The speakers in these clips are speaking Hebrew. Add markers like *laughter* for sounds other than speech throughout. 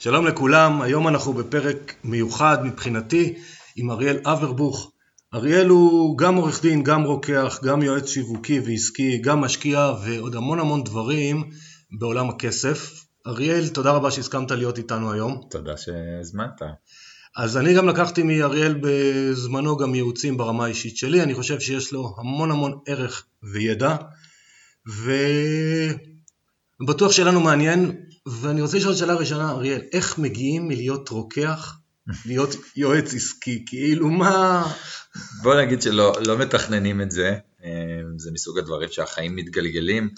שלום לכולם, היום אנחנו בפרק מיוחד מבחינתי עם אריאל אברבוך. אריאל הוא גם עורך דין, גם רוקח, גם יועץ שיווקי ועסקי, גם משקיע ועוד המון המון דברים בעולם הכסף. אריאל, תודה רבה שהסכמת להיות איתנו היום. תודה שהזמנת. אז אני גם לקחתי מאריאל בזמנו גם ייעוצים ברמה האישית שלי, אני חושב שיש לו המון המון ערך וידע, ובטוח שיהיה לנו מעניין ואני רוצה לשאול שאלה ראשונה, אריאל, איך מגיעים מלהיות רוקח להיות יועץ עסקי? כאילו מה... בוא נגיד שלא לא מתכננים את זה, אה, זה מסוג הדברים שהחיים מתגלגלים.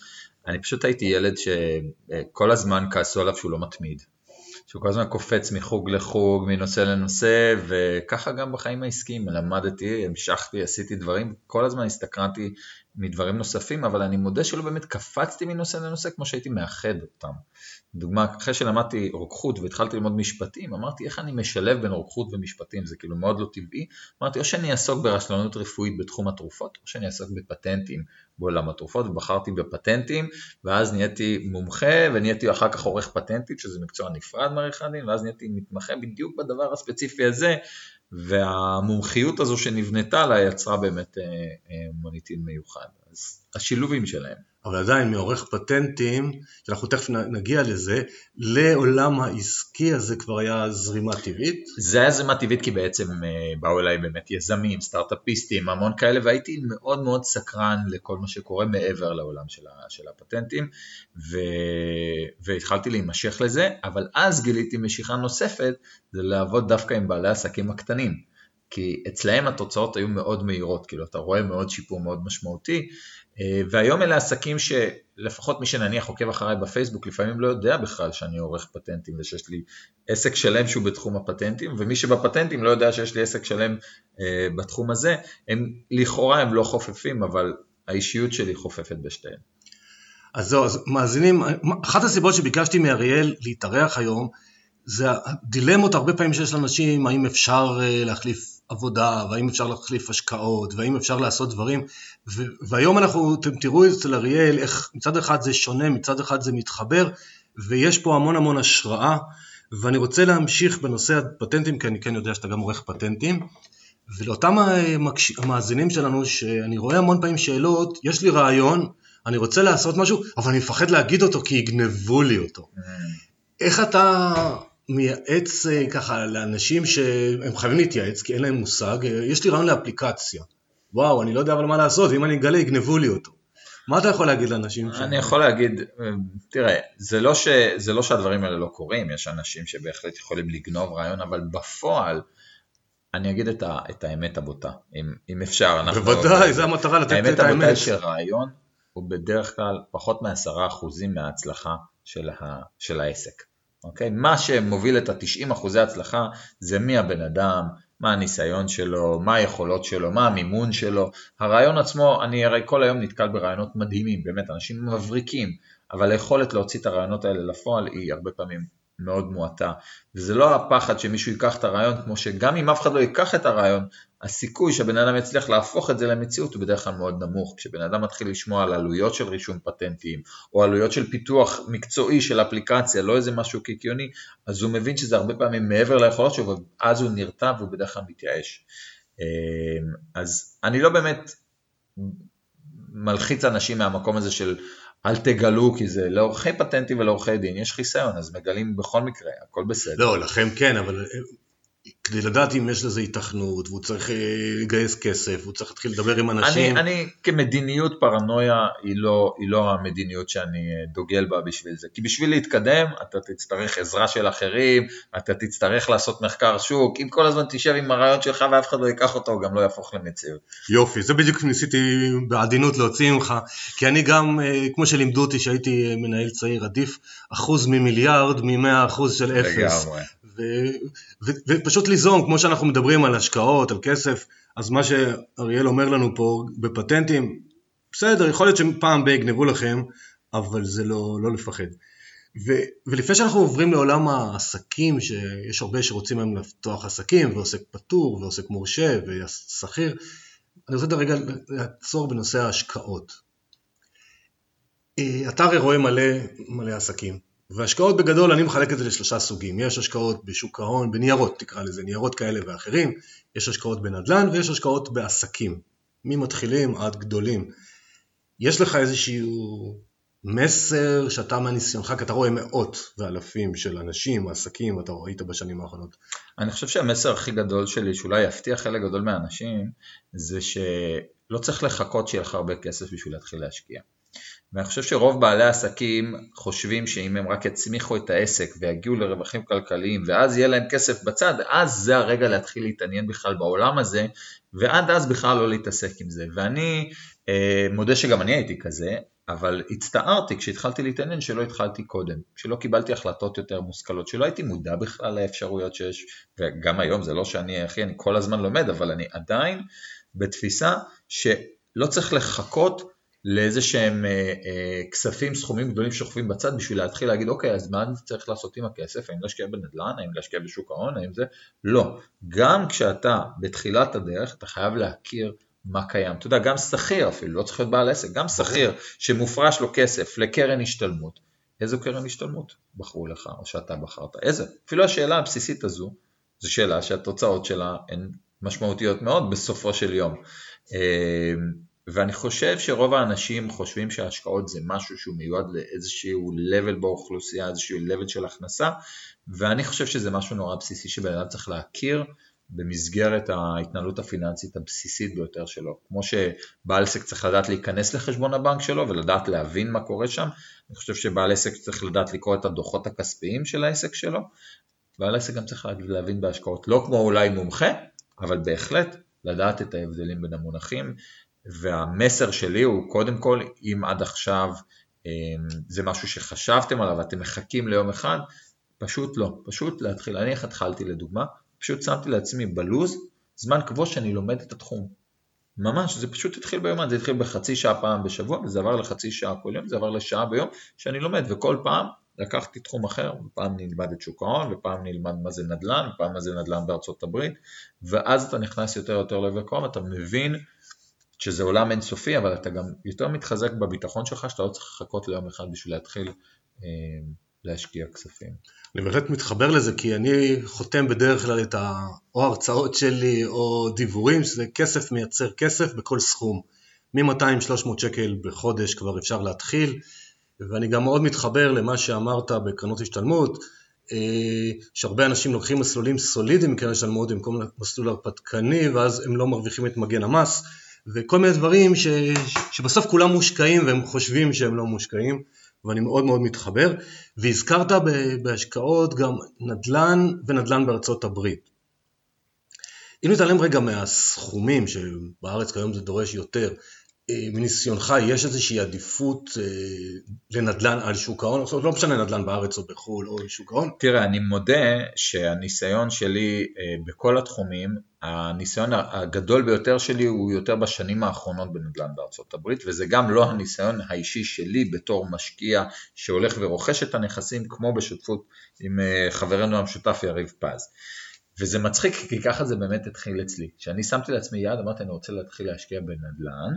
אני פשוט הייתי ילד שכל הזמן כעסו עליו שהוא לא מתמיד. שהוא כל הזמן קופץ מחוג לחוג, מנושא לנושא, וככה גם בחיים העסקיים, למדתי, המשכתי, עשיתי דברים, כל הזמן הסתקרנתי מדברים נוספים, אבל אני מודה שלא באמת קפצתי מנושא לנושא כמו שהייתי מאחד אותם. דוגמה, אחרי שלמדתי רוקחות והתחלתי ללמוד משפטים, אמרתי איך אני משלב בין רוקחות ומשפטים, זה כאילו מאוד לא טבעי. אמרתי או שאני אעסוק ברשלנות רפואית בתחום התרופות, או שאני אעסוק בפטנטים בעולם התרופות, ובחרתי בפטנטים, ואז נהייתי מומחה, ונהייתי אחר כך עורך פטנטים, שזה מקצוע נפרד מעריך הדין, ואז נהייתי מתמחה בדיוק בדבר הספציפי הזה, והמומחיות הזו שנבנתה לה יצרה באמת אה, אה, מוניטין מיוחד. אז השילובים שלהם. אבל עדיין מעורך פטנטים, שאנחנו תכף נגיע לזה, לעולם העסקי הזה כבר היה זרימה טבעית? זה היה זרימה טבעית כי בעצם אה, באו אליי באמת יזמים, סטארט-אפיסטים, המון כאלה, והייתי מאוד מאוד סקרן לכל מה שקורה מעבר לעולם של, של הפטנטים, ו... והתחלתי להימשך לזה, אבל אז גיליתי משיכה נוספת, זה לעבוד דווקא עם בעלי העסקים הקטנים. כי אצלהם התוצאות היו מאוד מהירות, כאילו אתה רואה מאוד שיפור מאוד משמעותי, והיום אלה עסקים שלפחות מי שנניח עוקב אחריי בפייסבוק לפעמים לא יודע בכלל שאני עורך פטנטים ושיש לי עסק שלם שהוא בתחום הפטנטים, ומי שבפטנטים לא יודע שיש לי עסק שלם אה, בתחום הזה, הם לכאורה הם לא חופפים, אבל האישיות שלי חופפת בשתיהם. אז זהו, אז מאזינים, אחת הסיבות שביקשתי מאריאל להתארח היום, זה הדילמות הרבה פעמים שיש לאנשים, האם אפשר אה, להחליף עבודה, והאם אפשר להחליף השקעות, והאם אפשר לעשות דברים, ו- והיום אנחנו, אתם תראו אצל אריאל איך מצד אחד זה שונה, מצד אחד זה מתחבר, ויש פה המון המון השראה, ואני רוצה להמשיך בנושא הפטנטים, כי אני כן יודע שאתה גם עורך פטנטים, ולאותם המאזינים שלנו, שאני רואה המון פעמים שאלות, יש לי רעיון, אני רוצה לעשות משהו, אבל אני מפחד להגיד אותו כי יגנבו לי אותו. Mm. איך אתה מייעץ אה, ככה לאנשים שהם חייבים להתייעץ כי אין להם מושג, אה, יש לי רעיון לאפליקציה. וואו, אני לא יודע אבל מה לעשות, אם אני אגלה יגנבו לי אותו. מה אתה יכול להגיד לאנשים? אני יכול להגיד, אה, תראה, זה לא, ש, זה לא שהדברים האלה לא קורים, יש אנשים שבהחלט יכולים לגנוב רעיון, אבל בפועל, אני אגיד את, ה, את האמת הבוטה, אם, אם אפשר. בוודאי, זו המטרה לתת את האמת. האמת הבוטה שרעיון הוא בדרך כלל פחות מעשרה אחוזים מההצלחה של, ה, של העסק. אוקיי? מה שמוביל את ה-90 אחוזי הצלחה זה מי הבן אדם, מה הניסיון שלו, מה היכולות שלו, מה המימון שלו. הרעיון עצמו, אני הרי כל היום נתקל ברעיונות מדהימים, באמת, אנשים מבריקים, אבל היכולת להוציא את הרעיונות האלה לפועל היא הרבה פעמים מאוד מועטה. וזה לא הפחד שמישהו ייקח את הרעיון, כמו שגם אם אף אחד לא ייקח את הרעיון, הסיכוי שהבן אדם יצליח להפוך את זה למציאות הוא בדרך כלל מאוד נמוך. כשבן אדם מתחיל לשמוע על עלויות של רישום פטנטים, או עלויות של פיתוח מקצועי של אפליקציה, לא איזה משהו קיקיוני, אז הוא מבין שזה הרבה פעמים מעבר ליכולות שלו, ואז הוא נרתע והוא בדרך כלל מתייאש. אמ, אז אני לא באמת מלחיץ אנשים מהמקום הזה של אל תגלו, כי זה לעורכי פטנטים ולעורכי דין יש חיסיון, אז מגלים בכל מקרה, הכל בסדר. לא, לכם כן, אבל כדי לדעת אם יש לזה התכנות, והוא צריך אה, לגייס כסף, והוא צריך להתחיל לדבר עם אנשים. אני, אני כמדיניות פרנויה היא לא, היא לא המדיניות שאני אה, דוגל בה בשביל זה. כי בשביל להתקדם אתה תצטרך עזרה של אחרים, אתה תצטרך לעשות מחקר שוק, אם כל הזמן תשב עם הרעיון שלך ואף אחד לא ייקח אותו, הוא גם לא יהפוך למציאות. יופי, זה בדיוק ניסיתי בעדינות להוציא ממך, כי אני גם, אה, כמו שלימדו אותי שהייתי מנהל צעיר, עדיף אחוז ממיליארד ממאה אחוז של אפס. לגמרי. ופשוט ליזום, כמו שאנחנו מדברים על השקעות, על כסף, אז מה שאריאל אומר לנו פה בפטנטים, בסדר, יכול להיות שפעם ב- יגנבו לכם, אבל זה לא, לא לפחד. ו, ולפני שאנחנו עוברים לעולם העסקים, שיש הרבה שרוצים היום לפתוח עסקים, ועוסק פטור, ועוסק מורשה, ושכיר, אני רוצה רגע לעצור בנושא ההשקעות. אתה הרי רואה מלא, מלא עסקים, והשקעות בגדול אני מחלק את זה לשלושה סוגים, יש השקעות בשוק ההון, בניירות תקרא לזה, ניירות כאלה ואחרים, יש השקעות בנדל"ן ויש השקעות בעסקים, ממתחילים עד גדולים. יש לך איזשהו מסר שאתה מהניסיונך, כי אתה רואה מאות ואלפים של אנשים, עסקים, אתה ראית בשנים האחרונות. אני חושב שהמסר הכי גדול שלי, שאולי יפתיע חלק גדול מהאנשים, זה שלא צריך לחכות שיהיה לך הרבה כסף בשביל להתחיל להשקיע. ואני חושב שרוב בעלי העסקים חושבים שאם הם רק יצמיחו את העסק ויגיעו לרווחים כלכליים ואז יהיה להם כסף בצד, אז זה הרגע להתחיל להתעניין בכלל בעולם הזה, ועד אז בכלל לא להתעסק עם זה. ואני אה, מודה שגם אני הייתי כזה, אבל הצטערתי כשהתחלתי להתעניין שלא התחלתי קודם, שלא קיבלתי החלטות יותר מושכלות, שלא הייתי מודע בכלל לאפשרויות שיש, וגם היום זה לא שאני, אחי, אני כל הזמן לומד, אבל אני עדיין בתפיסה שלא צריך לחכות לאיזה שהם אה, אה, כספים, סכומים גדולים שוכבים בצד בשביל להתחיל להגיד אוקיי אז מה אני צריך לעשות עם הכסף, האם להשקיע בנדל"ן, האם להשקיע בשוק ההון, האם זה, לא, גם כשאתה בתחילת הדרך אתה חייב להכיר מה קיים, אתה יודע גם שכיר אפילו, לא צריך להיות בעל עסק, גם שכיר שמופרש לו כסף לקרן השתלמות, איזו קרן השתלמות בחרו לך או שאתה בחרת, איזה, אפילו השאלה הבסיסית הזו, זו שאלה שהתוצאות שלה הן משמעותיות מאוד בסופו של יום. אה, ואני חושב שרוב האנשים חושבים שההשקעות זה משהו שהוא מיועד לאיזשהו level באוכלוסייה, איזשהו level של הכנסה, ואני חושב שזה משהו נורא בסיסי שבן אדם צריך להכיר במסגרת ההתנהלות הפיננסית הבסיסית ביותר שלו. כמו שבעל עסק צריך לדעת להיכנס לחשבון הבנק שלו ולדעת להבין מה קורה שם, אני חושב שבעל עסק צריך לדעת לקרוא את הדוחות הכספיים של העסק שלו, בעל עסק גם צריך להבין בהשקעות, לא כמו אולי מומחה, אבל בהחלט לדעת את ההבדלים בין המונחים והמסר שלי הוא קודם כל, אם עד עכשיו אמ, זה משהו שחשבתם עליו ואתם מחכים ליום אחד, פשוט לא, פשוט להתחיל. אני איך התחלתי לדוגמה, פשוט שמתי לעצמי בלוז זמן קבוע שאני לומד את התחום. ממש, זה פשוט התחיל ביומן, זה התחיל בחצי שעה פעם בשבוע, וזה עבר לחצי שעה כל יום, זה עבר לשעה ביום שאני לומד, וכל פעם לקחתי תחום אחר, ופעם נלמד את שוק ההון, ופעם נלמד מה זה נדל"ן, ופעם מה זה נדל"ן בארצות הברית, ואז אתה נכנס יותר ויותר כוח, אתה מבין שזה עולם אינסופי, אבל אתה גם יותר מתחזק בביטחון שלך, שאתה לא צריך לחכות ליום אחד בשביל להתחיל אה, להשקיע כספים. אני בהחלט מתחבר לזה, כי אני חותם בדרך כלל את ה... או הרצאות שלי או דיבורים, שזה כסף מייצר כסף בכל סכום. מ-200-300 שקל בחודש כבר אפשר להתחיל, ואני גם מאוד מתחבר למה שאמרת בקרנות השתלמות, אה, שהרבה אנשים לוקחים מסלולים סולידיים מקרן השתלמות במקום מסלול הרפתקני, ואז הם לא מרוויחים את מגן המס. וכל מיני דברים ש, שבסוף כולם מושקעים והם חושבים שהם לא מושקעים ואני מאוד מאוד מתחבר והזכרת בהשקעות גם נדל"ן ונדל"ן בארצות הברית. אם נתעלם רגע מהסכומים שבארץ כיום זה דורש יותר, אה, מניסיונך יש איזושהי עדיפות אה, לנדל"ן על שוק ההון? לא משנה נדל"ן בארץ או בחו"ל או שוק ההון. תראה, אני מודה שהניסיון שלי אה, בכל התחומים, הניסיון הגדול ביותר שלי הוא יותר בשנים האחרונות בנדל"ן בארצות הברית, וזה גם לא הניסיון האישי שלי בתור משקיע שהולך ורוכש את הנכסים, כמו בשותפות עם חברנו המשותף יריב פז. וזה מצחיק, כי ככה זה באמת התחיל אצלי. כשאני שמתי לעצמי יעד, אמרתי, אני רוצה להתחיל להשקיע בנדל"ן,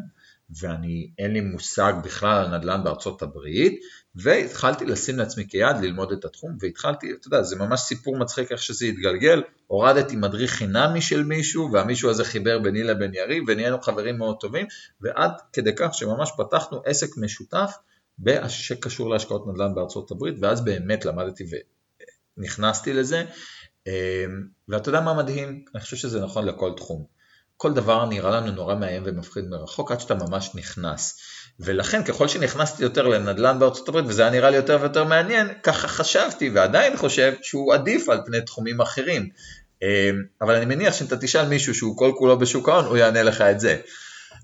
ואני, אין לי מושג בכלל על נדל"ן בארצות הברית, והתחלתי לשים לעצמי כיעד ללמוד את התחום, והתחלתי, אתה יודע, זה ממש סיפור מצחיק איך שזה התגלגל, הורדתי מדריך חינמי של מישהו, והמישהו הזה חיבר ביני לבין יריב, ונהיינו חברים מאוד טובים, ועד כדי כך שממש פתחנו עסק משותף שקשור להשקעות נדל"ן בארצות הברית, ואז באמת למדתי ונכנסתי לזה. ואתה יודע מה מדהים? אני חושב שזה נכון לכל תחום. כל דבר נראה לנו נורא מאיים ומפחיד מרחוק עד שאתה ממש נכנס. ולכן ככל שנכנסתי יותר לנדל"ן בארצות הברית וזה היה נראה לי יותר ויותר מעניין, ככה חשבתי ועדיין חושב שהוא עדיף על פני תחומים אחרים. אבל אני מניח שאם אתה תשאל מישהו שהוא כל כולו בשוק ההון, הוא יענה לך את זה.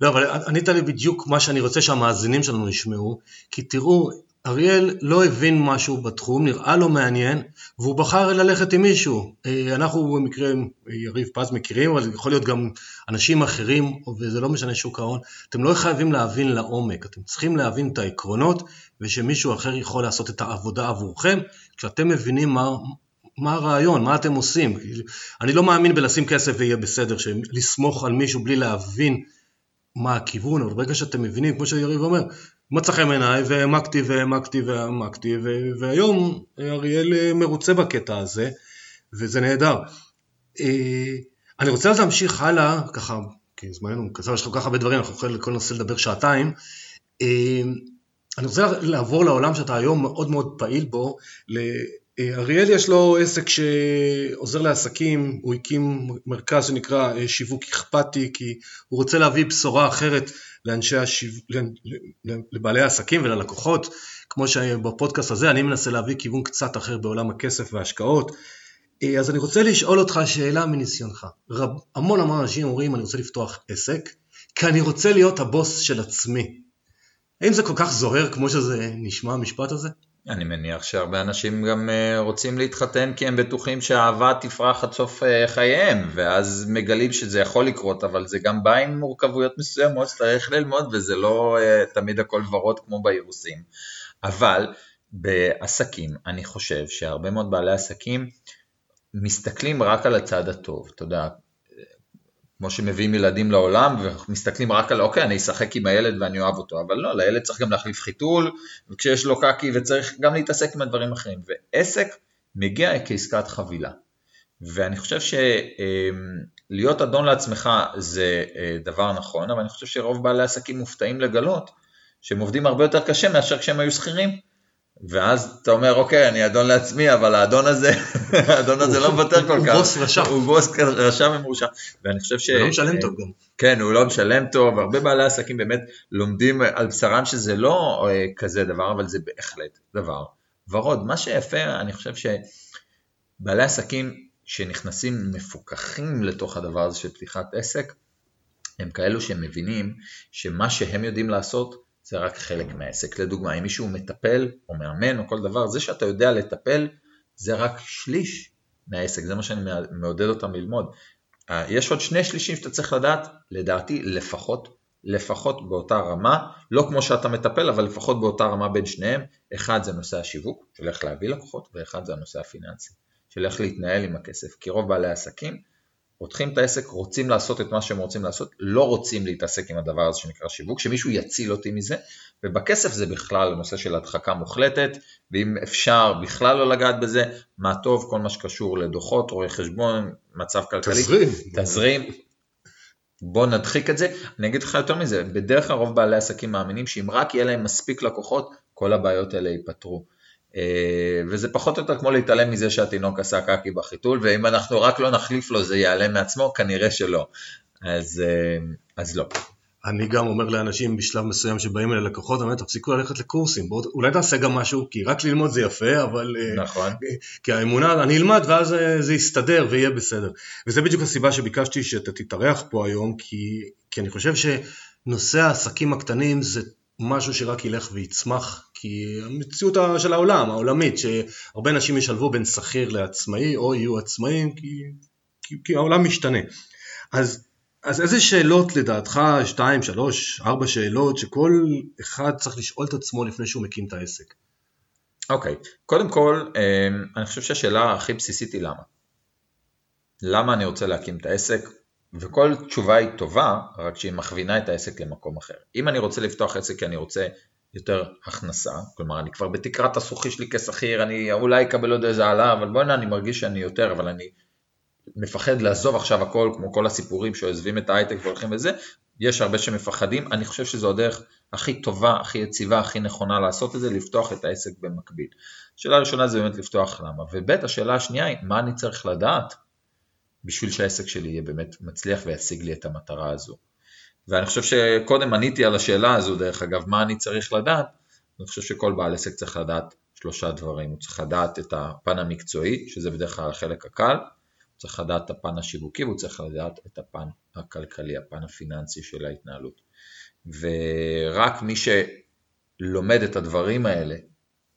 לא, אבל ענית לי בדיוק מה שאני רוצה שהמאזינים שלנו ישמעו, כי תראו, אריאל לא הבין משהו בתחום, נראה לו מעניין, והוא בחר ללכת עם מישהו. אה, אנחנו במקרה יריב פז מכירים, אבל יכול להיות גם אנשים אחרים, וזה לא משנה שוק ההון. אתם לא חייבים להבין לעומק, אתם צריכים להבין את העקרונות, ושמישהו אחר יכול לעשות את העבודה עבורכם, כשאתם מבינים מה, מה הרעיון, מה אתם עושים. אני לא מאמין בלשים כסף ויהיה בסדר, לסמוך על מישהו בלי להבין מה הכיוון, אבל ברגע שאתם מבינים, כמו שיריב אומר, מצא חן בעיניי והעמקתי והעמקתי והעמקתי והיום אריאל מרוצה בקטע הזה וזה נהדר. אה, אני רוצה להמשיך הלאה, ככה, כי זמננו קצר, יש כל כך הרבה דברים, אנחנו יכולים לכל נושא לדבר שעתיים. אה, אני רוצה לעבור לעולם שאתה היום מאוד מאוד פעיל בו, אריאל יש לו עסק שעוזר לעסקים, הוא הקים מרכז שנקרא אה, שיווק אכפתי כי הוא רוצה להביא בשורה אחרת לאנשי השיו... לבעלי העסקים וללקוחות, כמו שבפודקאסט הזה אני מנסה להביא כיוון קצת אחר בעולם הכסף וההשקעות. אה, אז אני רוצה לשאול אותך שאלה מניסיונך. רב, המון המון אנשים אומרים אני רוצה לפתוח עסק כי אני רוצה להיות הבוס של עצמי. האם זה כל כך זוהר כמו שזה נשמע המשפט הזה? אני מניח שהרבה אנשים גם אה, רוצים להתחתן כי הם בטוחים שהאהבה תפרח עד סוף אה, חייהם, ואז מגלים שזה יכול לקרות, אבל זה גם בא עם מורכבויות מסוימות שצריך ללמוד, וזה לא אה, תמיד הכל ורוד כמו באירוסין. אבל בעסקים, אני חושב שהרבה מאוד בעלי עסקים מסתכלים רק על הצד הטוב, אתה יודע, כמו שמביאים ילדים לעולם ומסתכלים רק על אוקיי אני אשחק עם הילד ואני אוהב אותו אבל לא לילד צריך גם להחליף חיתול וכשיש לו קקי וצריך גם להתעסק עם הדברים האחרים ועסק מגיע כעסקת חבילה. ואני חושב שלהיות אדון לעצמך זה אה, דבר נכון אבל אני חושב שרוב בעלי עסקים מופתעים לגלות שהם עובדים הרבה יותר קשה מאשר כשהם היו שכירים ואז אתה אומר, אוקיי, אני אדון לעצמי, אבל האדון הזה, *laughs* האדון הזה לא מוותר כל כך. הוא בוס רשע. הוא בוס רשע ומרושע. ואני חושב ש... הוא לא משלם טוב גם. כן, הוא לא משלם טוב, והרבה בעלי עסקים באמת לומדים על בשרם שזה לא אה, כזה דבר, אבל זה בהחלט דבר ורוד. מה שיפה, אני חושב שבעלי עסקים שנכנסים מפוקחים לתוך הדבר הזה של פתיחת עסק, הם כאלו שמבינים שמה שהם יודעים לעשות, זה רק חלק מהעסק. לדוגמה, אם מישהו מטפל או מאמן או כל דבר, זה שאתה יודע לטפל זה רק שליש מהעסק, זה מה שאני מעודד אותם ללמוד. אה, יש עוד שני שלישים שאתה צריך לדעת, לדעתי לפחות, לפחות באותה רמה, לא כמו שאתה מטפל, אבל לפחות באותה רמה בין שניהם. אחד זה נושא השיווק, של איך להביא לקוחות, ואחד זה הנושא הפיננסי, של איך להתנהל עם הכסף. כי רוב בעלי העסקים פותחים את העסק, רוצים לעשות את מה שהם רוצים לעשות, לא רוצים להתעסק עם הדבר הזה שנקרא שיווק, שמישהו יציל אותי מזה, ובכסף זה בכלל נושא של הדחקה מוחלטת, ואם אפשר בכלל לא לגעת בזה, מה טוב, כל מה שקשור לדוחות, רואי חשבון, מצב כלכלי, תזרים, תזרים, בוא נדחיק את זה, אני אגיד לך יותר מזה, בדרך כלל רוב בעלי עסקים מאמינים שאם רק יהיה להם מספיק לקוחות, כל הבעיות האלה ייפתרו. אה, וזה פחות או יותר כמו להתעלם מזה שהתינוק עשה קקי בחיתול, ואם אנחנו רק לא נחליף לו זה ייעלם מעצמו, כנראה שלא. אז, אה, אז לא. אני גם אומר לאנשים בשלב מסוים שבאים אלי לקוחות, אני אומר, תפסיקו ללכת לקורסים, בוא, אולי תעשה גם משהו, כי רק ללמוד זה יפה, אבל... אה, נכון. כי האמונה, אני אלמד ואז זה יסתדר ויהיה בסדר. וזה בדיוק הסיבה שביקשתי שאתה תתארח פה היום, כי, כי אני חושב שנושא העסקים הקטנים זה משהו שרק ילך ויצמח, כי המציאות של העולם, העולמית, שהרבה אנשים ישלבו בין שכיר לעצמאי או יהיו עצמאים, כי, כי, כי העולם משתנה. אז, אז איזה שאלות לדעתך, שתיים, שלוש, ארבע שאלות, שכל אחד צריך לשאול את עצמו לפני שהוא מקים את העסק? אוקיי, okay. קודם כל, אמ, אני חושב שהשאלה הכי בסיסית היא למה. למה אני רוצה להקים את העסק? וכל תשובה היא טובה, רק שהיא מכווינה את העסק למקום אחר. אם אני רוצה לפתוח עסק כי אני רוצה יותר הכנסה, כלומר אני כבר בתקרת הזכוכי שלי כשכיר, אני אולי אקבל עוד איזה העלאה, אבל בוא'נה אני מרגיש שאני יותר, אבל אני מפחד לעזוב עכשיו הכל, כמו כל הסיפורים שעוזבים את ההייטק והולכים לזה, יש הרבה שמפחדים, אני חושב שזו הדרך הכי טובה, הכי יציבה, הכי נכונה לעשות את זה, לפתוח את העסק במקביל. השאלה הראשונה זה באמת לפתוח למה, וב' השאלה השנייה היא, מה אני צריך לדעת בשביל שהעסק שלי יהיה באמת מצליח וישיג לי את המטרה הזו. ואני חושב שקודם עניתי על השאלה הזו, דרך אגב, מה אני צריך לדעת, אני חושב שכל בעל עסק צריך לדעת שלושה דברים, הוא צריך לדעת את הפן המקצועי, שזה בדרך כלל החלק הקל, הוא צריך לדעת את הפן השיווקי והוא צריך לדעת את הפן הכלכלי, הפן הפיננסי של ההתנהלות. ורק מי שלומד את הדברים האלה,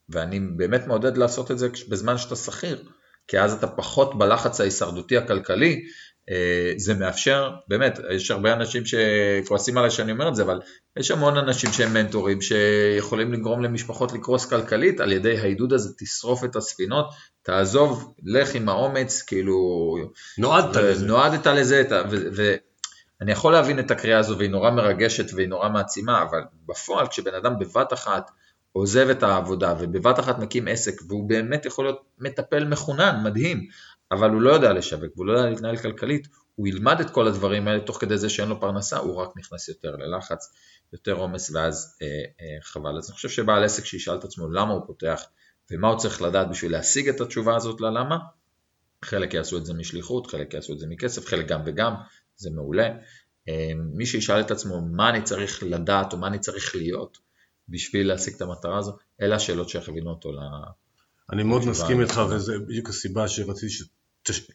ואני באמת מעודד לעשות את זה בזמן שאתה שכיר, כי אז אתה פחות בלחץ ההישרדותי הכלכלי, זה מאפשר, באמת, יש הרבה אנשים שכועסים עליי שאני אומר את זה, אבל יש המון אנשים שהם מנטורים שיכולים לגרום למשפחות לקרוס כלכלית, על ידי העידוד הזה תשרוף את הספינות, תעזוב, לך עם האומץ, כאילו... נועדת לזה. נועדת לזה, ואני יכול להבין את הקריאה הזו, והיא נורא מרגשת והיא נורא מעצימה, אבל בפועל, כשבן אדם בבת אחת עוזב את העבודה ובבת אחת מקים עסק, והוא באמת יכול להיות מטפל מחונן, מדהים, אבל הוא לא יודע לשווק והוא לא יודע להתנהל כלכלית, הוא ילמד את כל הדברים האלה תוך כדי זה שאין לו פרנסה, הוא רק נכנס יותר ללחץ, יותר עומס ואז אה, אה, חבל. אז אני חושב שבעל עסק שישאל את עצמו למה הוא פותח ומה הוא צריך לדעת בשביל להשיג את התשובה הזאת ללמה, חלק יעשו את זה משליחות, חלק יעשו את זה מכסף, חלק גם וגם, זה מעולה. אה, מי שישאל את עצמו מה אני צריך לדעת או מה אני צריך להיות בשביל להשיג את המטרה הזו, אלה השאלות שיכווינו אותו ל... אני מאוד מסכים איתך וזה בדיוק הסיבה שרציתי.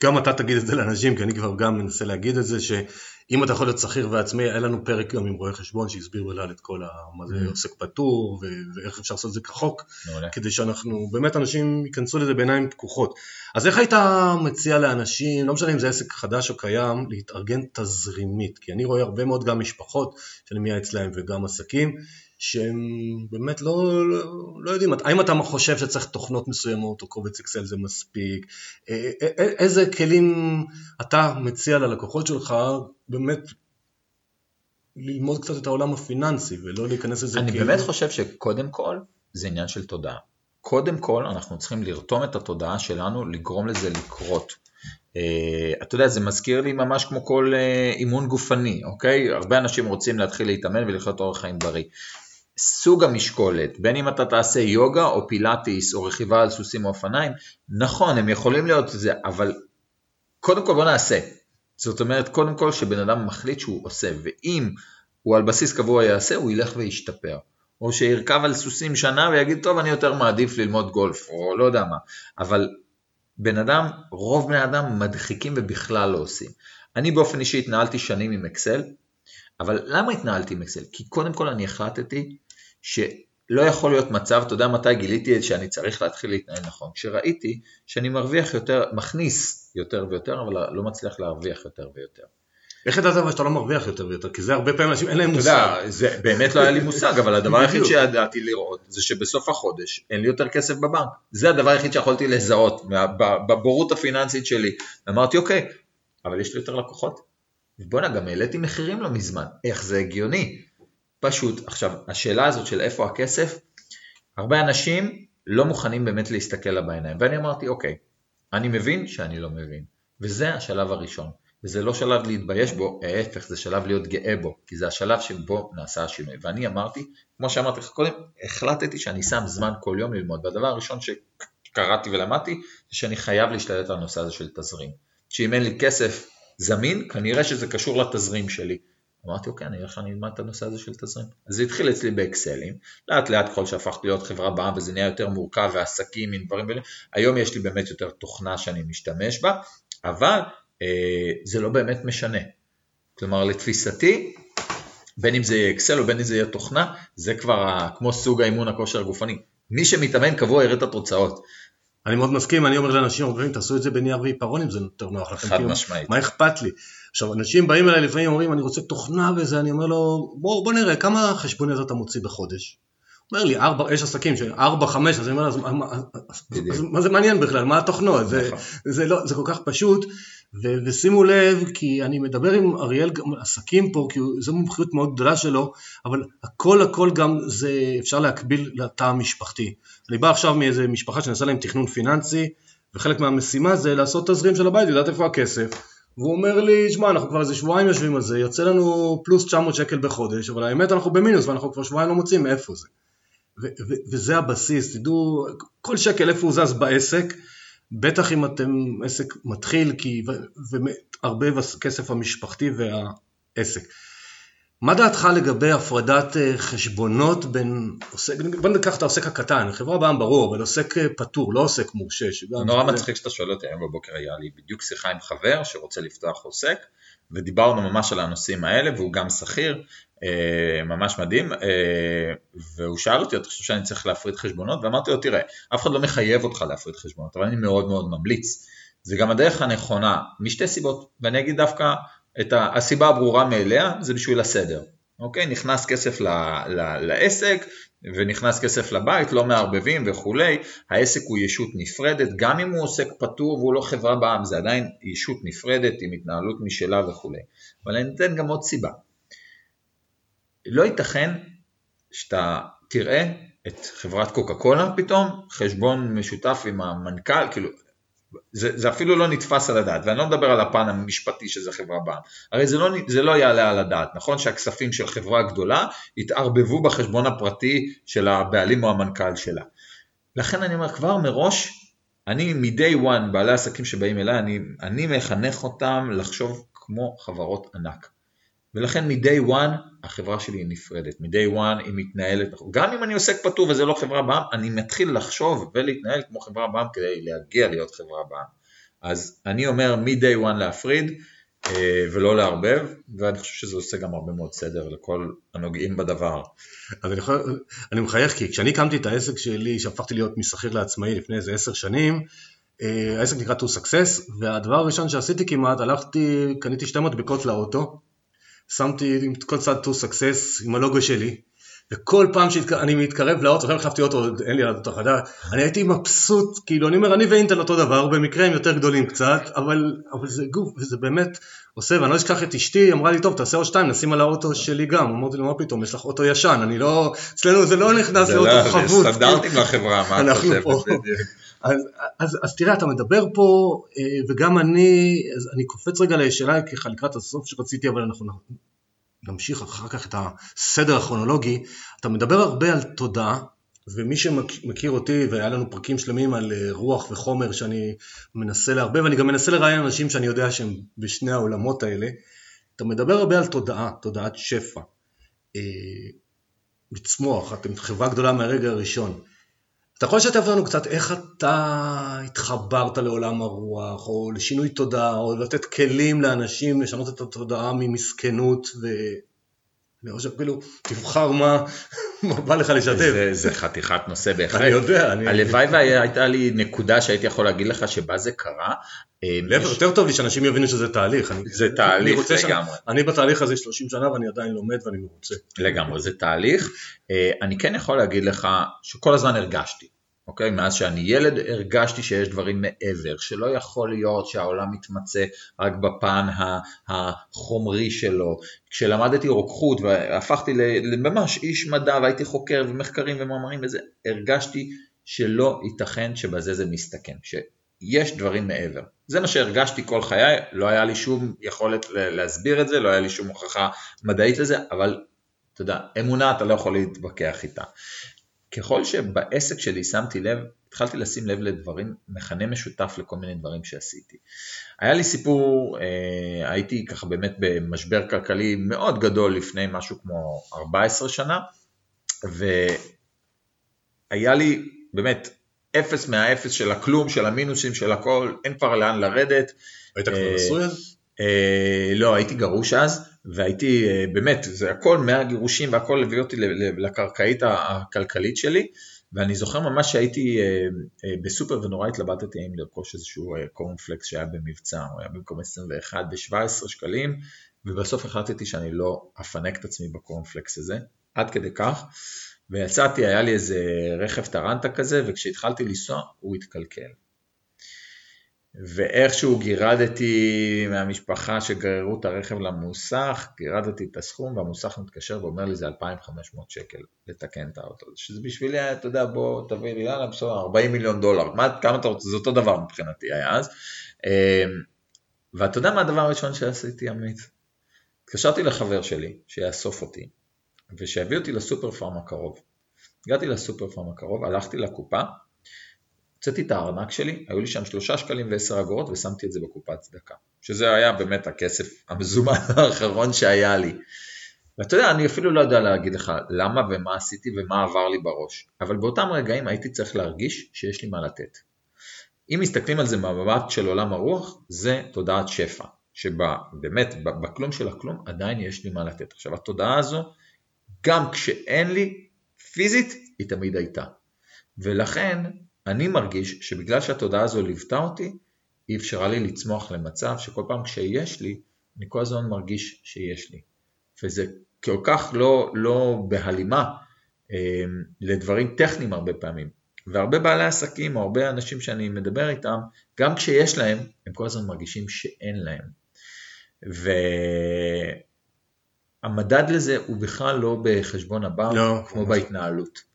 גם אתה תגיד את זה לאנשים, כי אני כבר גם מנסה להגיד את זה, שאם אתה יכול להיות שכיר ועצמאי, היה לנו פרק גם עם רואה חשבון שהסביר בכלל את כל ה... מה זה mm. עוסק פטור, ואיך אפשר לעשות את זה כחוק, כדי שאנחנו, באמת אנשים ייכנסו לזה בעיניים פקוחות. אז איך היית מציע לאנשים, לא משנה אם זה עסק חדש או קיים, להתארגן תזרימית? כי אני רואה הרבה מאוד גם משפחות שאני מייעץ להם וגם עסקים, שהם באמת לא, לא, לא יודעים, האם אתה חושב שצריך תוכנות מסוימות או קובץ אקסל זה מספיק, איזה כלים אתה מציע ללקוחות שלך באמת ללמוד קצת את העולם הפיננסי ולא להיכנס לזה אני כאילו... באמת חושב שקודם כל זה עניין של תודעה. קודם כל אנחנו צריכים לרתום את התודעה שלנו לגרום לזה לקרות. Uh, אתה יודע, זה מזכיר לי ממש כמו כל uh, אימון גופני, אוקיי? הרבה אנשים רוצים להתחיל להתאמן ולחיות אורח חיים בריא. סוג המשקולת, בין אם אתה תעשה יוגה או פילאטיס או רכיבה על סוסים או אופניים, נכון, הם יכולים להיות זה, אבל קודם כל בוא נעשה. זאת אומרת, קודם כל שבן אדם מחליט שהוא עושה, ואם הוא על בסיס קבוע יעשה, הוא ילך וישתפר. או שירכב על סוסים שנה ויגיד, טוב, אני יותר מעדיף ללמוד גולף, או לא יודע מה. אבל בן אדם, רוב בני אדם מדחיקים ובכלל לא עושים. אני באופן אישי התנהלתי שנים עם אקסל, אבל למה התנהלתי עם אקסל? כי קודם כל אני החלטתי שלא יכול להיות מצב, אתה יודע מתי גיליתי שאני צריך להתחיל להתנהל נכון? כשראיתי שאני מרוויח יותר, מכניס יותר ויותר, אבל לא מצליח להרוויח יותר ויותר. איך ידעת אבל שאתה לא מרוויח יותר ויותר? כי זה הרבה פעמים אנשים אין להם מושג. אתה יודע, זה באמת לא היה לי מושג, אבל הדבר היחיד שידעתי לראות זה שבסוף החודש אין לי יותר כסף בבנק. זה הדבר היחיד שיכולתי לזהות בבורות הפיננסית שלי. אמרתי, אוקיי, אבל יש לי יותר לקוחות. בואנה, גם העליתי מחירים לא מזמן. איך זה הגיוני? פשוט, עכשיו, השאלה הזאת של איפה הכסף, הרבה אנשים לא מוכנים באמת להסתכל לה בעיניים. ואני אמרתי, אוקיי, אני מבין שאני לא מבין, וזה השלב הראשון. וזה לא שלב להתבייש בו, ההפך, זה שלב להיות גאה בו, כי זה השלב שבו נעשה השינוי. ואני אמרתי, כמו שאמרתי לך קודם, החלטתי שאני שם זמן כל יום ללמוד, והדבר הראשון שקראתי ולמדתי, זה שאני חייב להשתלט על הנושא הזה של תזרים. שאם אין לי כסף זמין, כנראה שזה קשור לתזרים שלי. אמרתי, אוקיי, אני אני אלמד את הנושא הזה של תזרים. אז זה התחיל אצלי באקסלים, לאט לאט ככל שהפכתי להיות חברה בעם וזה נהיה יותר מורכב ועסקים עם דברים כאלה, היום יש לי באמת יותר תוכנה שאני משתמש בה, אבל אה, זה לא באמת משנה. כלומר, לתפיסתי, בין אם זה יהיה אקסל או בין אם זה יהיה תוכנה, זה כבר כמו סוג האימון הכושר הגופני. מי שמתאמן קבוע יראה את התוצאות. אני מאוד מסכים, אני אומר לאנשים הרבה תעשו את זה בנייר ועיפרון אם זה יותר נוח לכם. חד משמעית. מה אכפת לי? עכשיו, אנשים באים אליי לפעמים אומרים, אני רוצה תוכנה וזה, אני אומר לו, בוא, בוא נראה, כמה חשבוניות אתה מוציא בחודש? אומר לי, ארבע, יש עסקים של ארבע, חמש, אז אני אומר, אז, אז, מה זה מעניין בכלל, מה התוכנות? זה, נכון. זה, לא, זה כל כך פשוט, ו, ושימו לב, כי אני מדבר עם אריאל גם עסקים פה, כי זו מומחיות מאוד גדולה שלו, אבל הכל הכל גם זה אפשר להקביל לתא המשפחתי. אני בא עכשיו מאיזה משפחה שנעשה להם תכנון פיננסי, וחלק מהמשימה זה לעשות תזרים של הבית, לדעת איפה הכסף. והוא אומר לי, שמע, אנחנו כבר איזה שבועיים יושבים על זה, יוצא לנו פלוס 900 שקל בחודש, אבל האמת אנחנו במינוס ואנחנו כבר שבועיים לא מוצאים מאיפה זה. וזה הבסיס, תדעו, כל שקל איפה הוא זז בעסק, בטח אם אתם עסק מתחיל, כי הרבה כסף המשפחתי והעסק. מה דעתך לגבי הפרדת אה, חשבונות בין עוסק, בוא ניקח את העוסק הקטן, חברה בעם ברור, אבל עוסק אה, פטור, לא עוסק מורשה. נורא מצחיק שאתה שואל אותי, היום בבוקר היה לי בדיוק שיחה עם חבר שרוצה לפתוח עוסק, ודיברנו ממש על הנושאים האלה, והוא גם שכיר, אה, ממש מדהים, והוא שאל אותי, אתה חושב שאני צריך להפריד חשבונות? ואמרתי לו, תראה, אף אחד לא מחייב אותך להפריד חשבונות, אבל אני מאוד מאוד ממליץ. זה גם הדרך הנכונה, משתי סיבות, ואני אגיד דווקא את הסיבה הברורה מאליה, זה בשביל הסדר. אוקיי? נכנס כסף ל, ל, לעסק ונכנס כסף לבית, לא מערבבים וכולי, העסק הוא ישות נפרדת, גם אם הוא עוסק פטור והוא לא חברה בעם, זה עדיין ישות נפרדת עם התנהלות משלה וכולי. אבל אני אתן גם עוד סיבה. לא ייתכן שאתה תראה את חברת קוקה קולה פתאום, חשבון משותף עם המנכ"ל, כאילו זה, זה אפילו לא נתפס על הדעת, ואני לא מדבר על הפן המשפטי שזה חברה בעם, הרי זה לא, זה לא יעלה על הדעת, נכון שהכספים של חברה גדולה יתערבבו בחשבון הפרטי של הבעלים או המנכ"ל שלה. לכן אני אומר כבר מראש, אני מ-day one, בעלי עסקים שבאים אליי, אני, אני מחנך אותם לחשוב כמו חברות ענק. ולכן מ-day one החברה שלי נפרדת, מ-day one היא מתנהלת, גם אם אני עוסק פטור וזה לא חברה בעם, אני מתחיל לחשוב ולהתנהל כמו חברה בעם כדי להגיע להיות חברה בעם. אז אני אומר מ-day one להפריד אה, ולא לערבב, ואני חושב שזה עושה גם הרבה מאוד סדר לכל הנוגעים בדבר. אז אני, יכול, אני מחייך כי כשאני הקמתי את העסק שלי, שהפכתי להיות משכיר לעצמאי לפני איזה עשר שנים, אה, העסק נקרא To Success, והדבר הראשון שעשיתי כמעט, הלכתי, קניתי שתי מדבקות לאוטו, שמתי עם כל צד to success עם הלוגו שלי, וכל פעם שאני מתקרב לאוטו, עכשיו החלפתי אוטו, אין לי אוטו חדש, אני הייתי מבסוט, כאילו אני אומר, אני ואינטל אותו דבר, במקרה הם יותר גדולים קצת, אבל, אבל זה גוף, וזה באמת עושה, ואני לא אשכח את אשתי, היא אמרה לי, טוב, תעשה עוד שתיים, נשים על האוטו שלי גם, אמרתי לו, מה פתאום, יש לך אוטו ישן, אני לא, אצלנו זה לא נכנס לאוטו לא, חבוט. זה סטנדרטים לחברה, מה אתה חושב? אז, אז, אז תראה, אתה מדבר פה, אה, וגם אני, אני קופץ רגע לשאלה ככה לקראת הסוף שרציתי, אבל אנחנו נמשיך אחר כך את הסדר הכרונולוגי. אתה מדבר הרבה על תודעה, ומי שמכיר אותי, והיה לנו פרקים שלמים על אה, רוח וחומר שאני מנסה לערבב, ואני גם מנסה לראיין אנשים שאני יודע שהם בשני העולמות האלה, אתה מדבר הרבה על תודעה, תודעת שפע. אה, לצמוח, אתם חברה גדולה מהרגע הראשון. אתה יכול לשתף לנו קצת איך אתה התחברת לעולם הרוח, או לשינוי תודעה, או לתת כלים לאנשים לשנות את התודעה ממסכנות, ו... אני חושב כאילו, תבחר מה *laughs* בא לך לשתף. זה, זה חתיכת נושא בהחלט. אני יודע. אני... הלוואי והייתה לי נקודה שהייתי יכול להגיד לך שבה זה קרה. אה, להפך. יותר טוב לי שאנשים יבינו שזה תהליך. אני, זה תהליך לגמרי. שאני, אני בתהליך הזה 30 שנה ואני עדיין לומד ואני מרוצה. לגמרי, זה תהליך. אה, אני כן יכול להגיד לך שכל הזמן הרגשתי. אוקיי? מאז שאני ילד הרגשתי שיש דברים מעבר, שלא יכול להיות שהעולם מתמצא רק בפן החומרי שלו. כשלמדתי רוקחות והפכתי לממש איש מדע והייתי חוקר ומחקרים ומאמרים וזה, הרגשתי שלא ייתכן שבזה זה מסתכם, שיש דברים מעבר. זה מה שהרגשתי כל חיי, לא היה לי שום יכולת להסביר את זה, לא היה לי שום הוכחה מדעית לזה, אבל אתה יודע, אמונה אתה לא יכול להתווכח איתה. ככל שבעסק שלי שמתי לב, התחלתי לשים לב לדברים, מכנה משותף לכל מיני דברים שעשיתי. היה לי סיפור, אה, הייתי ככה באמת במשבר כלכלי מאוד גדול לפני משהו כמו 14 שנה, והיה לי באמת אפס מהאפס של הכלום, של המינוסים, של הכל, אין כבר לאן לרדת. היית כבר נשוי אז? אה, לא, הייתי גרוש אז, והייתי, אה, באמת, זה הכל מהגירושים והכל הביא אותי לקרקעית הכלכלית שלי, ואני זוכר ממש שהייתי אה, בסופר ונורא התלבטתי האם לרכוש איזשהו קורנפלקס שהיה במבצע, הוא היה במקום 21 ב-17 שקלים, ובסוף החלטתי שאני לא אפנק את עצמי בקורנפלקס הזה, עד כדי כך, ויצאתי, היה לי איזה רכב טרנטה כזה, וכשהתחלתי לנסוע הוא התקלקל. ואיכשהו גירדתי מהמשפחה שגררו את הרכב למוסך, גירדתי את הסכום והמוסך מתקשר ואומר לי זה 2,500 שקל לתקן את האוטו, שזה בשבילי אתה יודע בוא תביא לי יאללה בסדר 40 מיליון דולר, מה, כמה אתה רוצה, זה אותו דבר מבחינתי היה אז. אמ, ואתה יודע מה הדבר הראשון שעשיתי, עמית? התקשרתי לחבר שלי, שיאסוף אותי, ושיביא אותי לסופר פארם הקרוב. הגעתי לסופר פארם הקרוב, הלכתי לקופה, הוצאתי את הארנק שלי, היו לי שם שלושה שקלים ועשר אגורות ושמתי את זה בקופת צדקה. שזה היה באמת הכסף המזומן *laughs* האחרון שהיה לי. ואתה יודע, אני אפילו לא יודע להגיד לך למה ומה עשיתי ומה עבר לי בראש, אבל באותם רגעים הייתי צריך להרגיש שיש לי מה לתת. אם מסתכלים על זה מהמבט של עולם הרוח, זה תודעת שפע, שבאמת, בכלום של הכלום, עדיין יש לי מה לתת. עכשיו, התודעה הזו, גם כשאין לי, פיזית, היא תמיד הייתה. ולכן, אני מרגיש שבגלל שהתודעה הזו ליוותה אותי, היא אפשרה לי לצמוח למצב שכל פעם כשיש לי, אני כל הזמן מרגיש שיש לי. וזה כל כך לא, לא בהלימה אה, לדברים טכניים הרבה פעמים. והרבה בעלי עסקים או הרבה אנשים שאני מדבר איתם, גם כשיש להם, הם כל הזמן מרגישים שאין להם. והמדד לזה הוא בכלל לא בחשבון הבנק, לא, כמו לא. בהתנהלות.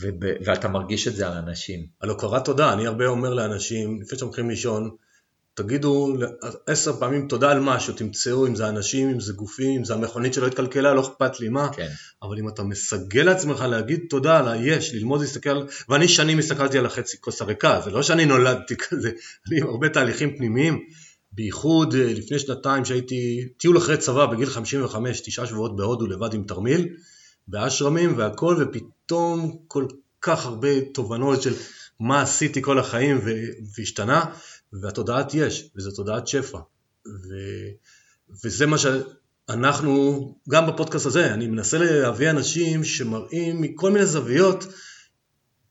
וב... ואתה מרגיש את זה על אנשים. על הוקרת תודה, אני הרבה אומר לאנשים, לפני שאתם הולכים לישון, תגידו עשר פעמים תודה על משהו, תמצאו אם זה אנשים, אם זה גופים, אם זה המכונית שלא התקלקלה, לא אכפת לי מה, כן. אבל אם אתה מסגל לעצמך להגיד תודה על היש, ללמוד להסתכל, ואני שנים הסתכלתי על החצי כוס הריקה, זה לא שאני נולדתי כזה, *laughs* אני עם הרבה תהליכים פנימיים, בייחוד אה, לפני שנתיים שהייתי טיול אחרי צבא בגיל 55, תשעה שבועות בהודו לבד עם תרמיל, באשרמים והכל, ופתאום כל כך הרבה תובנות של מה עשיתי כל החיים והשתנה, והתודעת יש, וזו תודעת שפע. ו, וזה מה שאנחנו, גם בפודקאסט הזה, אני מנסה להביא אנשים שמראים מכל מיני זוויות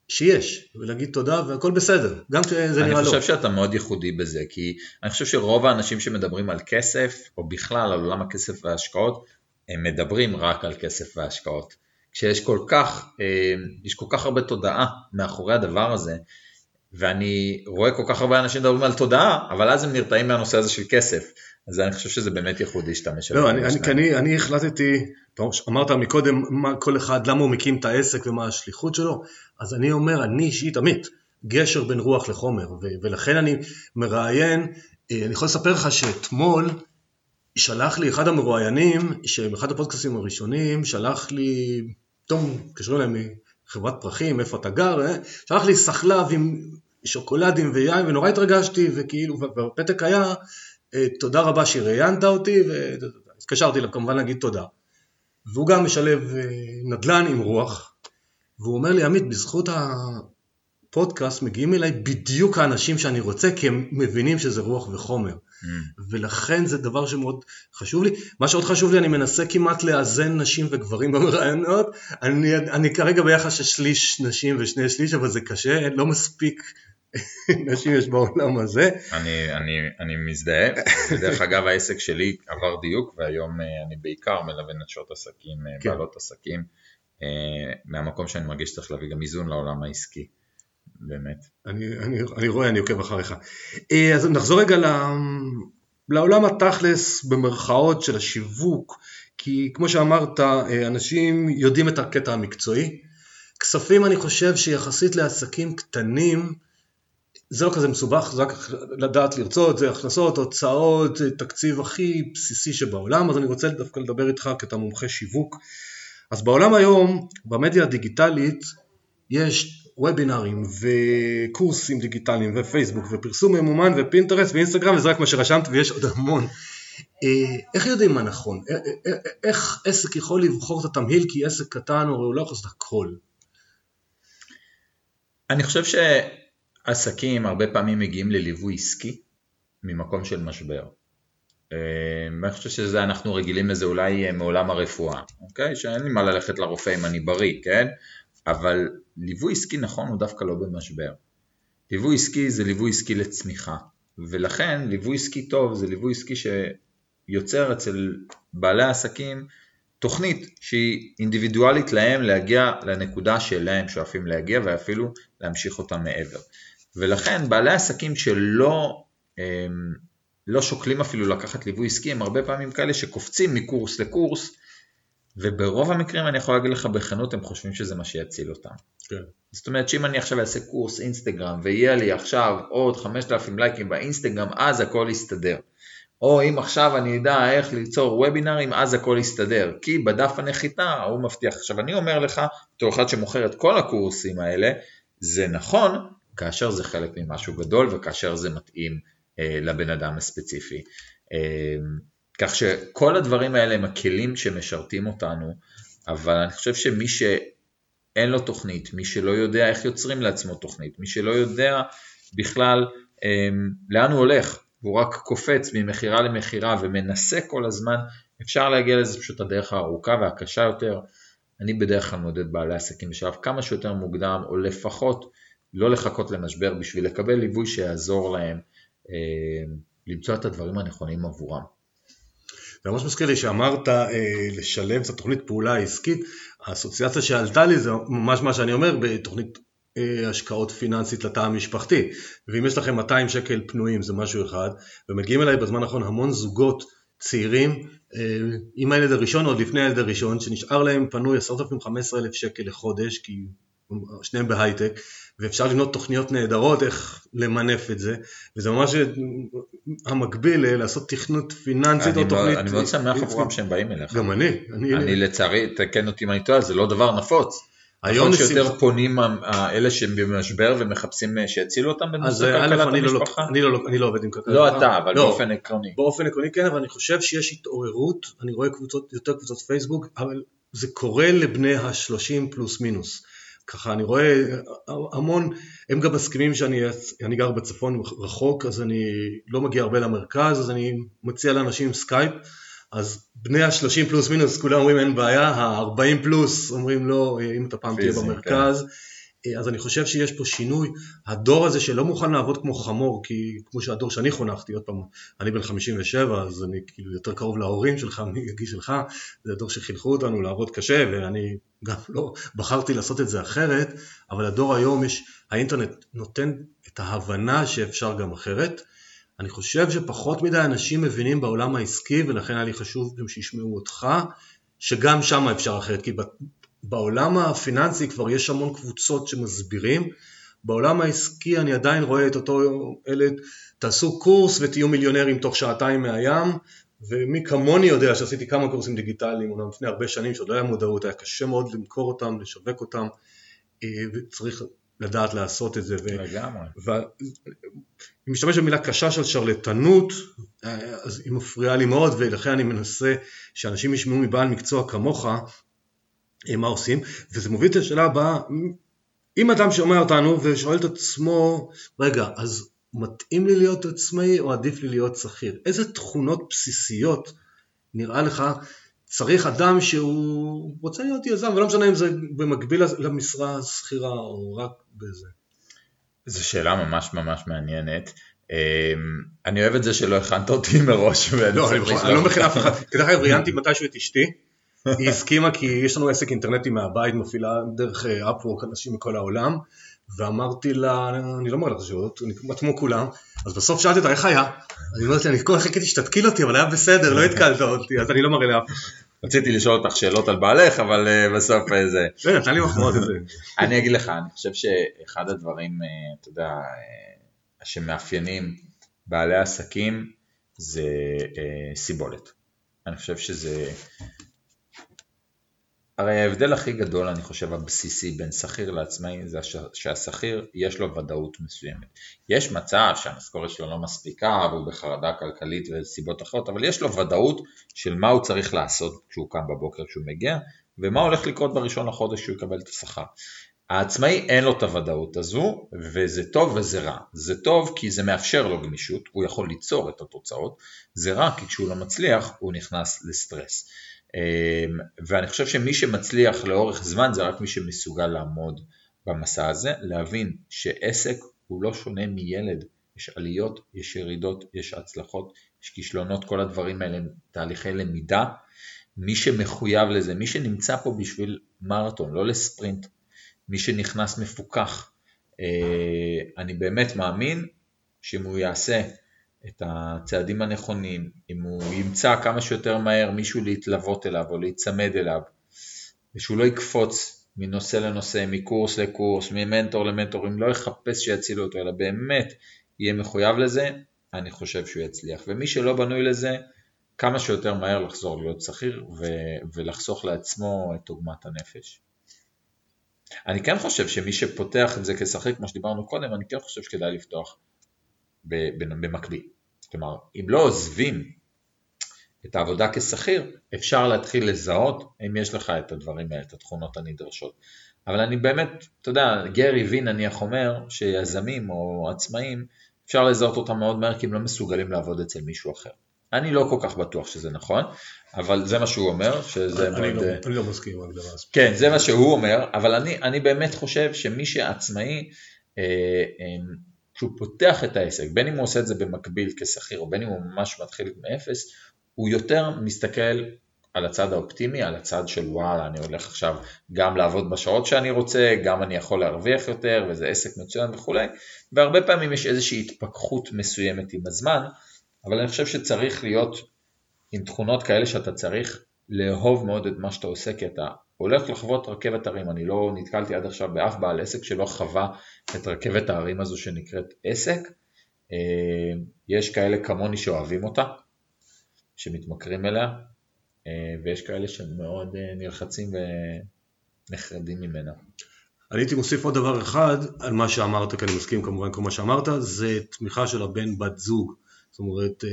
שיש, ולהגיד תודה והכל בסדר, גם כשזה נראה לא. אני חושב שאתה מאוד ייחודי בזה, כי אני חושב שרוב האנשים שמדברים על כסף, או בכלל על עולם הכסף וההשקעות, הם מדברים רק על כסף והשקעות. כשיש כל כך, אה, יש כל כך הרבה תודעה מאחורי הדבר הזה, ואני רואה כל כך הרבה אנשים מדברים על תודעה, אבל אז הם נרתעים מהנושא הזה של כסף. אז אני חושב שזה באמת ייחודי להשתמש לא, אני, אני, אני, אני החלטתי, אמרת מקודם מה כל אחד, למה הוא מקים את העסק ומה השליחות שלו, אז אני אומר, אני אישית, עמית, גשר בין רוח לחומר, ו, ולכן אני מראיין, אה, אני יכול לספר לך שאתמול שלח לי אחד המרואיינים, שבאחד הפודקאסטים הראשונים, שלח לי, פתאום התקשרו אליי מחברת פרחים, איפה אתה גר, אה? שלח לי סחלב עם שוקולדים ויין, ונורא התרגשתי, וכאילו, והפתק היה, אה, תודה רבה שראיינת אותי, והתקשרתי לו כמובן להגיד תודה. והוא גם משלב אה, נדל"ן עם רוח, והוא אומר לי, עמית, בזכות הפודקאסט מגיעים אליי בדיוק האנשים שאני רוצה, כי הם מבינים שזה רוח וחומר. Mm. ולכן זה דבר שמאוד חשוב לי. מה שעוד חשוב לי, אני מנסה כמעט לאזן נשים וגברים במראיינות. אני, אני כרגע ביחס של שליש נשים ושני שליש, אבל זה קשה, לא מספיק *laughs* נשים יש בעולם הזה. אני, אני, אני מזדהה, דרך אגב העסק שלי עבר דיוק והיום אה, אני בעיקר מלווה נשות עסקים, אה, כן. בעלות עסקים, אה, מהמקום שאני מרגיש שצריך להביא גם איזון לעולם העסקי. באמת. אני, אני, אני רואה, אני עוקב אחריך. אה, אז נחזור רגע לעולם התכלס במרכאות של השיווק, כי כמו שאמרת, אה, אנשים יודעים את הקטע המקצועי. כספים אני חושב שיחסית לעסקים קטנים, זה לא כזה מסובך, זה רק לדעת לרצות, זה הכנסות, הוצאות, תקציב הכי בסיסי שבעולם, אז אני רוצה דווקא לדבר איתך כי אתה מומחה שיווק. אז בעולם היום, במדיה הדיגיטלית, יש וובינארים וקורסים דיגיטליים ופייסבוק ופרסום ממומן ופינטרסט ואינסטגרם וזה רק מה שרשמת ויש עוד המון. אה, איך יודעים מה נכון? אה, אה, איך עסק יכול לבחור את התמהיל כי עסק קטן הוא לא יכול לעשות הכל? אני חושב שעסקים הרבה פעמים מגיעים לליווי עסקי ממקום של משבר. אני חושב שזה אנחנו רגילים לזה אולי מעולם הרפואה, אוקיי? שאין לי מה ללכת לרופא אם אני בריא, כן? אבל ליווי עסקי נכון הוא דווקא לא במשבר. ליווי עסקי זה ליווי עסקי לצמיחה, ולכן ליווי עסקי טוב זה ליווי עסקי שיוצר אצל בעלי העסקים תוכנית שהיא אינדיבידואלית להם להגיע לנקודה שאליה הם שואפים להגיע ואפילו להמשיך אותה מעבר. ולכן בעלי עסקים שלא הם, לא שוקלים אפילו לקחת ליווי עסקי הם הרבה פעמים כאלה שקופצים מקורס לקורס וברוב המקרים אני יכול להגיד לך בכנות, הם חושבים שזה מה שיציל אותם. כן. זאת אומרת שאם אני עכשיו אעשה קורס אינסטגרם ויהיה לי עכשיו עוד 5,000 לייקים באינסטגרם, אז הכל יסתדר. או אם עכשיו אני אדע איך ליצור וובינארים, אז הכל יסתדר. כי בדף הנחיתה הוא מבטיח. עכשיו אני אומר לך, בתור אחד שמוכר את כל הקורסים האלה, זה נכון כאשר זה חלק ממשהו גדול וכאשר זה מתאים אה, לבן אדם הספציפי. אה, כך שכל הדברים האלה הם הכלים שמשרתים אותנו, אבל אני חושב שמי שאין לו תוכנית, מי שלא יודע איך יוצרים לעצמו תוכנית, מי שלא יודע בכלל אה, לאן הוא הולך, והוא רק קופץ ממכירה למכירה ומנסה כל הזמן, אפשר להגיע לזה פשוט הדרך הארוכה והקשה יותר. אני בדרך כלל מעודד בעלי עסקים בשלב כמה שיותר מוקדם, או לפחות לא לחכות למשבר בשביל לקבל ליווי שיעזור להם אה, למצוא את הדברים הנכונים עבורם. זה ממש מזכיר לי שאמרת אה, לשלב את התוכנית פעולה העסקית, האסוציאציה שעלתה לי זה ממש מה שאני אומר בתוכנית אה, השקעות פיננסית לתא המשפחתי, ואם יש לכם 200 שקל פנויים זה משהו אחד, ומגיעים אליי בזמן האחרון המון זוגות צעירים אה, עם הילד הראשון, עוד לפני הילד הראשון, שנשאר להם פנוי 10,000-15,000 שקל לחודש, כי שניהם בהייטק, ואפשר לבנות תוכניות נהדרות איך למנף את זה, וזה ממש המקביל לעשות תכנות פיננסית או תוכנית... אני מאוד שמח עבורם שהם באים אליך. גם אני. אני לצערי, תקן אותי אם אני טועה, זה לא דבר נפוץ. היום שיותר פונים אלה שהם במשבר ומחפשים אה, שיצילו אותם בנושא כלכלת לא המשפחה? אני לא, אני לא עובד עם כלכלת לא אתה, אבל לא, באופן עקרוני. באופן עקרוני כן, אבל אני חושב שיש התעוררות, אני רואה קבוצות, יותר קבוצות פייסבוק, אבל זה קורה לבני ה-30 פלוס מינוס. ככה אני רואה המון, הם גם מסכימים שאני גר בצפון רחוק, אז אני לא מגיע הרבה למרכז, אז אני מציע לאנשים סקייפ, אז בני ה-30 פלוס מינוס כולם אומרים אין בעיה, ה-40 פלוס אומרים לא, אם אתה פעם תהיה במרכז, כן. אז אני חושב שיש פה שינוי, הדור הזה שלא מוכן לעבוד כמו חמור, כי כמו שהדור שאני חונכתי, עוד פעם, אני בן 57, אז אני כאילו יותר קרוב להורים שלך *laughs* מגיל שלך, זה הדור שחינכו אותנו לעבוד קשה, ואני גם לא בחרתי לעשות את זה אחרת, אבל הדור היום יש, האינטרנט נותן את ההבנה שאפשר גם אחרת, אני חושב שפחות מדי אנשים מבינים בעולם העסקי ולכן היה לי חשוב גם שישמעו אותך שגם שם אפשר אחרת כי בעולם הפיננסי כבר יש המון קבוצות שמסבירים בעולם העסקי אני עדיין רואה את אותו ילד תעשו קורס ותהיו מיליונרים תוך שעתיים מהים ומי כמוני יודע שעשיתי כמה קורסים דיגיטליים אומנם לפני הרבה שנים שעוד לא היה מודעות היה קשה מאוד למכור אותם לשווק אותם אה, וצריך לדעת לעשות את זה. לגמרי. היא משתמשת במילה קשה של שרלטנות, אז היא מפריעה לי מאוד ולכן אני מנסה שאנשים ישמעו מבעל מקצוע כמוך אה, מה עושים, וזה מוביל את השאלה הבאה, אם אדם שומע אותנו ושואל את עצמו, רגע, אז מתאים לי להיות עצמאי או עדיף לי להיות שכיר? איזה תכונות בסיסיות נראה לך צריך אדם שהוא רוצה להיות יזם, ולא משנה אם זה במקביל למשרה השכירה או רק בזה. זו שאלה ממש ממש מעניינת. אמ, אני אוהב את זה שלא הכנת אותי מראש. לא, אני לא מכין אף אחד. כדרך אגב ראיינתי מתישהו את אשתי, היא הסכימה כי יש לנו עסק אינטרנטי מהבית, מפעילה דרך אפוורק אנשים מכל העולם, ואמרתי לה, אני לא מראה לך שאלות, כמו כולם, אז בסוף שאלתי אותה איך היה, אני אומרת לה, אני כל חיכיתי שתתקיל אותי, אבל היה בסדר, לא התקלת אותי, אז אני לא מראה לאף אחד. רציתי לשאול אותך שאלות על בעלך, אבל uh, בסוף uh, זה... *laughs* כן, נתן לי מחמאות את זה. אני אגיד לך, אני חושב שאחד הדברים, אתה יודע, שמאפיינים בעלי עסקים זה סיבולת. אני חושב שזה הרי ההבדל הכי גדול, אני חושב, הבסיסי בין שכיר לעצמאי זה שהשכיר יש לו ודאות מסוימת. יש מצב שהמשכורת שלו לא מספיקה והוא בחרדה כלכלית וסיבות אחרות, אבל יש לו ודאות של מה הוא צריך לעשות כשהוא קם בבוקר כשהוא מגיע, ומה הולך לקרות בראשון לחודש כשהוא יקבל את השכר. העצמאי אין לו את הוודאות הזו, וזה טוב וזה רע. זה טוב כי זה מאפשר לו גמישות, הוא יכול ליצור את התוצאות, זה רע כי כשהוא לא מצליח הוא נכנס לסטרס. אמ, ואני חושב שמי שמצליח לאורך זמן זה רק מי שמסוגל לעמוד במסע הזה, להבין שעסק הוא לא שונה מילד, יש עליות, יש ירידות, יש הצלחות, יש כישלונות, כל הדברים האלה הם תהליכי למידה. מי שמחויב לזה, מי שנמצא פה בשביל מרתון, לא לספרינט, מי שנכנס מפוקח, אה, אני באמת מאמין שאם הוא יעשה את הצעדים הנכונים, אם הוא ימצא כמה שיותר מהר מישהו להתלוות אליו או להיצמד אליו, ושהוא לא יקפוץ מנושא לנושא, מקורס לקורס, ממנטור למנטור, אם לא יחפש שיצילו אותו, אלא באמת יהיה מחויב לזה, אני חושב שהוא יצליח. ומי שלא בנוי לזה, כמה שיותר מהר לחזור להיות שכיר ו- ולחסוך לעצמו את עוגמת הנפש. אני כן חושב שמי שפותח את זה כשכיר, כמו שדיברנו קודם, אני כן חושב שכדאי לפתוח במקביל. כלומר, אם לא עוזבים את העבודה כשכיר, אפשר להתחיל לזהות אם יש לך את הדברים האלה, את התכונות הנדרשות. אבל אני באמת, אתה יודע, גרי וי נניח אומר שיזמים או עצמאים, אפשר לזהות אותם מאוד מהר כי הם לא מסוגלים לעבוד אצל מישהו אחר. אני לא כל כך בטוח שזה נכון, אבל זה מה שהוא אומר, שזה אני, מאוד... לא, אני לא מסכים עם הגדרה הזאת. כן, זה מה שהוא אומר, אבל אני, אני באמת חושב שמי שעצמאי, אה, אה, כשהוא פותח את העסק, בין אם הוא עושה את זה במקביל כשכיר, או בין אם הוא ממש מתחיל מאפס, הוא יותר מסתכל על הצד האופטימי, על הצד של וואלה, אני הולך עכשיו גם לעבוד בשעות שאני רוצה, גם אני יכול להרוויח יותר, וזה עסק מצוין וכולי, והרבה פעמים יש איזושהי התפכחות מסוימת עם הזמן, אבל אני חושב שצריך להיות עם תכונות כאלה שאתה צריך לאהוב מאוד את מה שאתה עושה, כי אתה הולך לחוות רכבת הרים, אני לא נתקלתי עד עכשיו באף בעל עסק שלא חווה את רכבת ההרים הזו שנקראת עסק, אה, יש כאלה כמוני שאוהבים אותה, שמתמכרים אליה, אה, ויש כאלה שמאוד אה, נלחצים ונחרדים ממנה. אני הייתי מוסיף עוד דבר אחד על מה שאמרת, כי אני מסכים כמובן כל מה שאמרת, זה תמיכה של הבן בת זוג. זאת אומרת,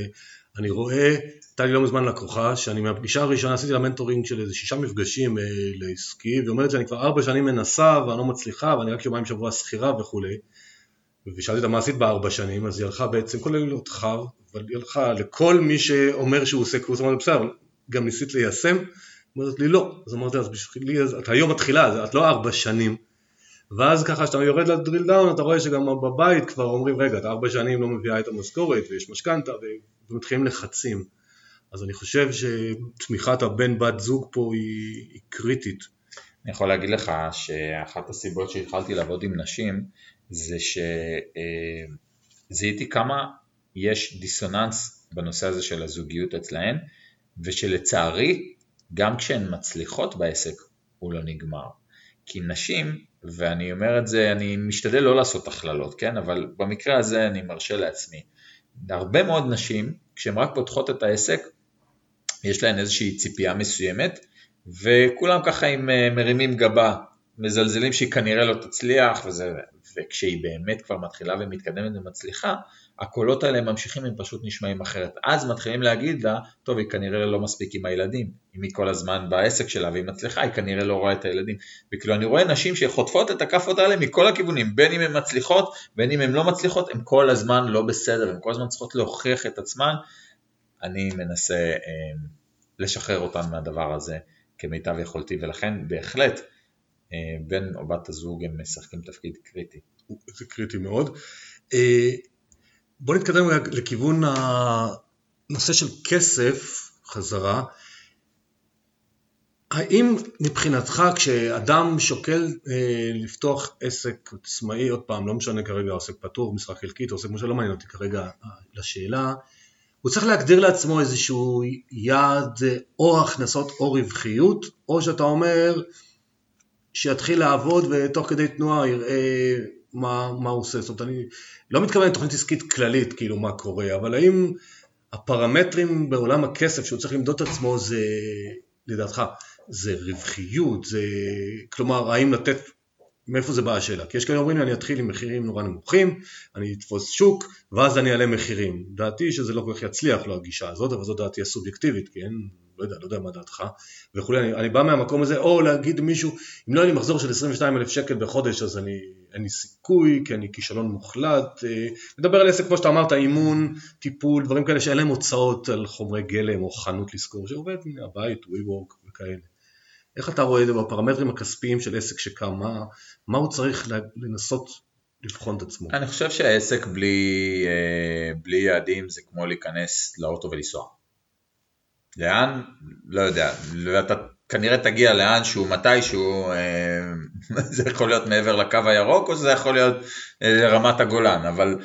אני רואה, הייתה לי לא מזמן לקוחה, שאני מהפגישה הראשונה עשיתי לה מנטורינג של איזה שישה מפגשים לעסקי, והיא אומרת שאני כבר ארבע שנים מנסה ואני לא מצליחה, ואני רק יומיים שבוע שכירה וכולי. ושאלתי אותה מה עשית בארבע שנים, אז היא הלכה בעצם, כולל אותך, אבל היא הלכה לכל מי שאומר שהוא עושה קורס, אמרתי בסדר, גם ניסית ליישם? אומרת לי לא, אז אמרתי אז בשבילי, את היום מתחילה, את לא ארבע שנים, ואז ככה כשאתה יורד לדריל דאון אתה רואה שגם בבית כבר אומרים רגע, את ארבע שנים לא מביאה את המשכורת ויש משכנתה ומתחילים לחצים, אז אני חושב שתמיכת הבן בת זוג פה היא, היא קריטית. אני יכול להגיד לך שאחת הסיבות שהתחלתי לעבוד עם נשים זה שזיהיתי אה, כמה יש דיסוננס בנושא הזה של הזוגיות אצלהן, ושלצערי, גם כשהן מצליחות בעסק, הוא לא נגמר. כי נשים, ואני אומר את זה, אני משתדל לא לעשות הכללות, כן? אבל במקרה הזה אני מרשה לעצמי. הרבה מאוד נשים, כשהן רק פותחות את העסק, יש להן איזושהי ציפייה מסוימת, וכולם ככה עם אה, מרימים גבה, מזלזלים שהיא כנראה לא תצליח, וזה, וכשהיא באמת כבר מתחילה ומתקדמת ומצליחה, הקולות האלה ממשיכים, הם פשוט נשמעים אחרת. אז מתחילים להגיד לה, טוב, היא כנראה לא מספיק עם הילדים. אם היא כל הזמן בעסק שלה והיא מצליחה, היא כנראה לא רואה את הילדים. וכאילו אני רואה נשים שחוטפות את הכאפות האלה מכל הכיוונים, בין אם הן מצליחות, בין אם הן לא מצליחות, הן כל הזמן לא בסדר, הן כל הזמן צריכות להוכיח את עצמן. אני מנסה אה, לשחרר אותן מהדבר הזה כמיטב יכולתי, ולכן בהחלט אה, בן או בת הזוג הם משחקים תפקיד קריטי. זה קריטי מאוד. אה, בוא נתקדם לכיוון הנושא של כסף חזרה. האם מבחינתך כשאדם שוקל אה, לפתוח עסק עצמאי, עוד פעם, לא משנה כרגע עוסק פטור, משרה חלקית, עוסק כמו שלא מעניין אותי כרגע אה, לשאלה, הוא צריך להגדיר לעצמו איזשהו יעד או הכנסות או רווחיות, או שאתה אומר שיתחיל לעבוד ותוך כדי תנועה יראה מה, מה הוא עושה, זאת אומרת אני לא מתכוון לתוכנית עסקית כללית כאילו מה קורה, אבל האם הפרמטרים בעולם הכסף שהוא צריך למדוד את עצמו זה לדעתך זה רווחיות, זה כלומר האם לתת, מאיפה זה באה השאלה? כי יש כאלה אומרים לי אני אתחיל עם מחירים נורא נמוכים, אני אתפוס שוק ואז אני אעלה מחירים, דעתי שזה לא כל כך יצליח לא הגישה הזאת, אבל זו דעתי הסובייקטיבית, אין לא יודע, לא יודע מה דעתך וכולי, אני, אני בא מהמקום הזה, או להגיד מישהו, אם לא היה לי מחזור של 22 אלף שקל בחודש אז אני, אין לי סיכוי, כי אני כישלון מוחלט, אה, נדבר על עסק כמו שאתה אמרת, אימון, טיפול, דברים כאלה שאין להם הוצאות על חומרי גלם או חנות לשכור, שעובד מהבית, WeWork וכאלה. איך אתה רואה את זה בפרמטרים הכספיים של עסק שקם, מה, מה הוא צריך לנסות לבחון את עצמו? אני חושב שהעסק בלי, אה, בלי יעדים זה כמו להיכנס לאוטו ולנסוע. לאן? לא יודע, ואתה כנראה תגיע לאן שהוא מתישהו, אה, *laughs* זה יכול להיות מעבר לקו הירוק או שזה יכול להיות אה, רמת הגולן, אבל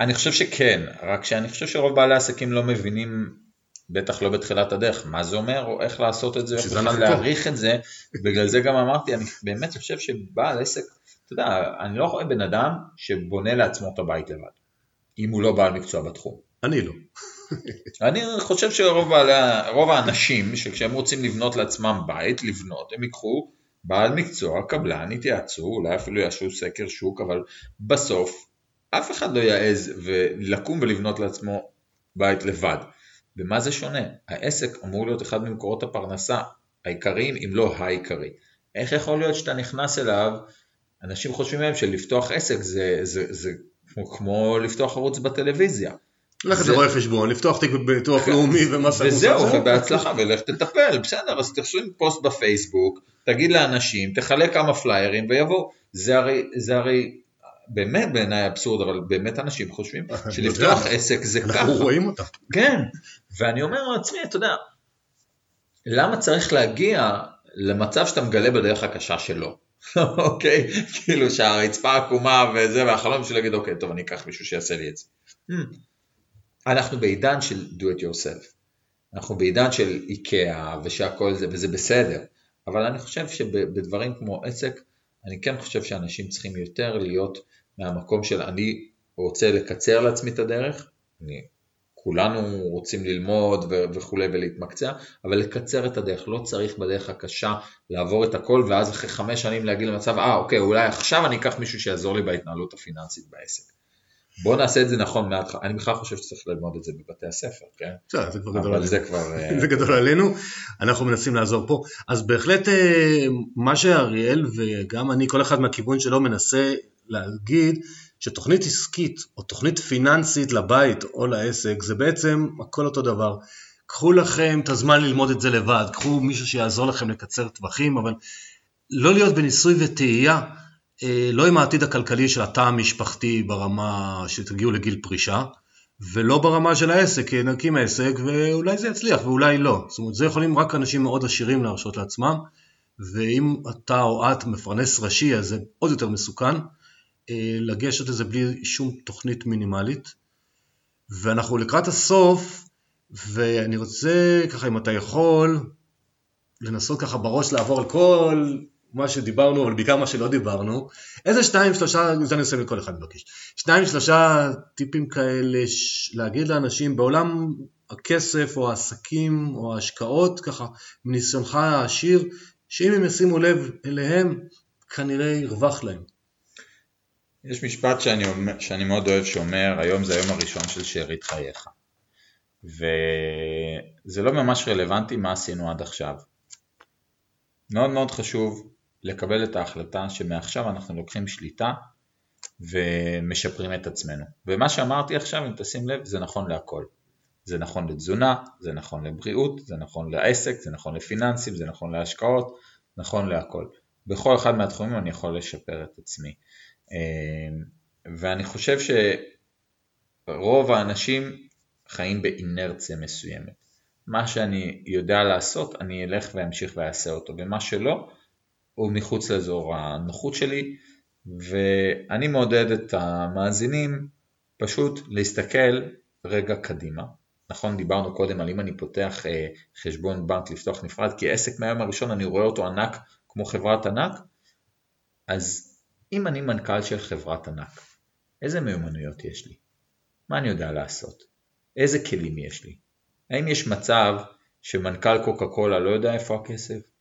אני חושב שכן, רק שאני חושב שרוב בעלי העסקים לא מבינים, בטח לא בתחילת הדרך, מה זה אומר, או איך לעשות את זה, איך בכלל להעריך את זה, בגלל זה גם אמרתי, אני באמת חושב שבעל עסק, אתה יודע, אני לא רואה בן אדם שבונה לעצמו את הבית לבד, אם הוא לא בעל מקצוע בתחום. אני לא. אני חושב שרוב בעלי, האנשים, שכשהם רוצים לבנות לעצמם בית, לבנות, הם ייקחו בעל מקצוע, קבלן, יתייעצו, אולי אפילו יעשו סקר שוק, אבל בסוף אף אחד לא יעז לקום ולבנות לעצמו בית לבד. ומה זה שונה? העסק אמור להיות אחד ממקורות הפרנסה העיקריים, אם לא העיקרי. איך יכול להיות שאתה נכנס אליו, אנשים חושבים מהם שלפתוח עסק זה, זה, זה כמו, כמו לפתוח ערוץ בטלוויזיה. ללכת לרואה חשבון, לפתוח תיק בביטוח. לאומי ומס הכנסה. וזהו, ובהצלחה, ולך תטפל, בסדר, אז תרשום פוסט בפייסבוק, תגיד לאנשים, תחלק כמה פליירים ויבואו. זה הרי, זה הרי באמת בעיניי אבסורד, אבל באמת אנשים חושבים שלפתוח עסק זה ככה. אנחנו רואים אותה. כן, ואני אומר לעצמי, אתה יודע, למה צריך להגיע למצב שאתה מגלה בדרך הקשה שלו? *laughs* אוקיי? כאילו שהרצפה עקומה וזה, והחלום שלי להגיד, אוקיי, טוב, אני אקח מישהו שיעשה לי את זה. אנחנו בעידן של do it yourself. אנחנו בעידן של איקאה ושהכל זה, וזה בסדר. אבל אני חושב שבדברים כמו עסק, אני כן חושב שאנשים צריכים יותר להיות מהמקום של אני רוצה לקצר לעצמי את הדרך, אני, כולנו רוצים ללמוד וכולי ולהתמקצע, אבל לקצר את הדרך, לא צריך בדרך הקשה לעבור את הכל ואז אחרי חמש שנים להגיד למצב, אה אוקיי, אולי עכשיו אני אקח מישהו שיעזור לי בהתנהלות הפיננסית בעסק. בוא נעשה את זה נכון מההתחלה, אני בכלל חושב שצריך ללמוד את זה בבתי הספר, כן? בסדר, זה כבר גדול עלינו. זה כבר... *laughs* זה גדול עלינו, אנחנו מנסים לעזור פה. אז בהחלט אה, מה שאריאל וגם אני, כל אחד מהכיוון שלו מנסה להגיד, שתוכנית עסקית או תוכנית פיננסית לבית או לעסק זה בעצם הכל אותו דבר. קחו לכם את הזמן ללמוד את זה לבד, קחו מישהו שיעזור לכם לקצר טווחים, אבל לא להיות בניסוי וטעייה אה, לא עם העתיד הכלכלי של התא המשפחתי ברמה שתגיעו לגיל פרישה, ולא ברמה של העסק, כי נקים עסק ואולי זה יצליח ואולי לא. זאת אומרת, זה יכולים רק אנשים מאוד עשירים להרשות לעצמם, ואם אתה או את מפרנס ראשי אז זה עוד יותר מסוכן, אה, לגשת לזה בלי שום תוכנית מינימלית. ואנחנו לקראת הסוף, ואני רוצה ככה אם אתה יכול לנסות ככה בראש לעבור על כל מה שדיברנו, אבל בעיקר מה שלא דיברנו, איזה שניים, שלושה, זה אני עושה מכל אחד מבקש, שניים, שלושה טיפים כאלה, ש... להגיד לאנשים בעולם הכסף או העסקים או ההשקעות, ככה, מניסיונך העשיר, שאם הם ישימו לב אליהם, כנראה ירווח להם. יש משפט שאני, אומר, שאני מאוד אוהב שאומר, היום זה היום הראשון של שארית חייך. וזה לא ממש רלוונטי מה עשינו עד עכשיו. מאוד מאוד חשוב לקבל את ההחלטה שמעכשיו אנחנו לוקחים שליטה ומשפרים את עצמנו. ומה שאמרתי עכשיו, אם תשים לב, זה נכון להכל. זה נכון לתזונה, זה נכון לבריאות, זה נכון לעסק, זה נכון לפיננסים, זה נכון להשקעות, נכון להכל. בכל אחד מהתחומים אני יכול לשפר את עצמי. אמ, ואני חושב שרוב האנשים חיים באינרציה מסוימת. מה שאני יודע לעשות, אני אלך ואמשיך ואעשה אותו, ומה שלא, הוא מחוץ לאזור הנוחות שלי, ואני מעודד את המאזינים פשוט להסתכל רגע קדימה. נכון, דיברנו קודם על אם אני פותח אה, חשבון בנק לפתוח נפרד, כי עסק מהיום הראשון אני רואה אותו ענק כמו חברת ענק, אז אם אני מנכ"ל של חברת ענק, איזה מיומנויות יש לי? מה אני יודע לעשות? איזה כלים יש לי? האם יש מצב שמנכ"ל קוקה קולה לא יודע איפה הכסף?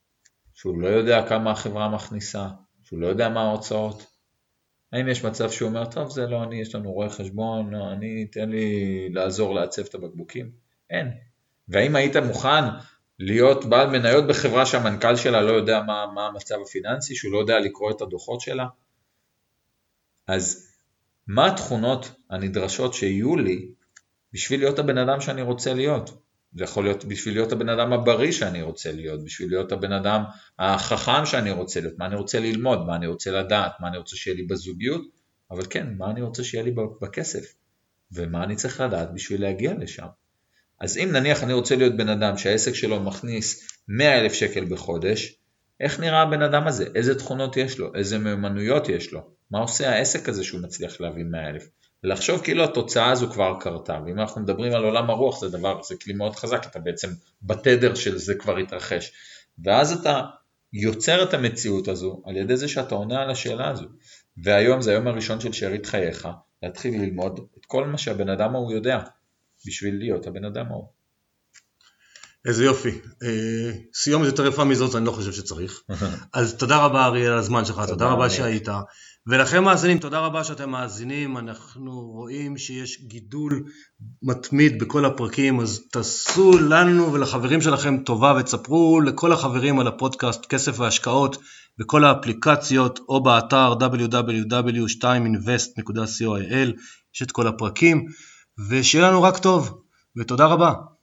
שהוא לא יודע כמה החברה מכניסה? שהוא לא יודע מה ההוצאות? האם יש מצב שהוא אומר, טוב זה לא אני, יש לנו רואה חשבון, לא, אני, תן לי לעזור לעצב את הבקבוקים? אין. והאם היית מוכן להיות בעל מניות בחברה שהמנכ"ל שלה לא יודע מה, מה המצב הפיננסי, שהוא לא יודע לקרוא את הדוחות שלה? אז מה התכונות הנדרשות שיהיו לי בשביל להיות הבן אדם שאני רוצה להיות? זה יכול להיות בשביל להיות הבן אדם הבריא שאני רוצה להיות, בשביל להיות הבן אדם החכם שאני רוצה להיות, מה אני רוצה ללמוד, מה אני רוצה לדעת, מה אני רוצה שיהיה לי בזוגיות, אבל כן, מה אני רוצה שיהיה לי בכסף, ומה אני צריך לדעת בשביל להגיע לשם. אז אם נניח אני רוצה להיות בן אדם שהעסק שלו מכניס 100 אלף שקל בחודש, איך נראה הבן אדם הזה? איזה תכונות יש לו? איזה מיומנויות יש לו? מה עושה העסק הזה שהוא מצליח להביא 100 אלף? ולחשוב כאילו התוצאה הזו כבר קרתה, ואם אנחנו מדברים על עולם הרוח זה דבר, זה כלי מאוד חזק, אתה בעצם בתדר של זה כבר התרחש, ואז אתה יוצר את המציאות הזו על ידי זה שאתה עונה על השאלה הזו, והיום זה היום הראשון של שארית חייך, להתחיל ללמוד את כל מה שהבן אדם ההוא יודע, בשביל להיות הבן אדם ההוא. איזה יופי. אה, סיומת יותר יפה מזאת אני לא חושב שצריך. *laughs* אז תודה רבה אריאל על הזמן שלך, תודה רבה שהיית. ולכם מאזינים, תודה רבה שאתם מאזינים, אנחנו רואים שיש גידול מתמיד בכל הפרקים, אז תעשו לנו ולחברים שלכם טובה ותספרו לכל החברים על הפודקאסט כסף והשקעות בכל האפליקציות או באתר www.2invest.co.il, יש את כל הפרקים, ושיהיה לנו רק טוב, ותודה רבה.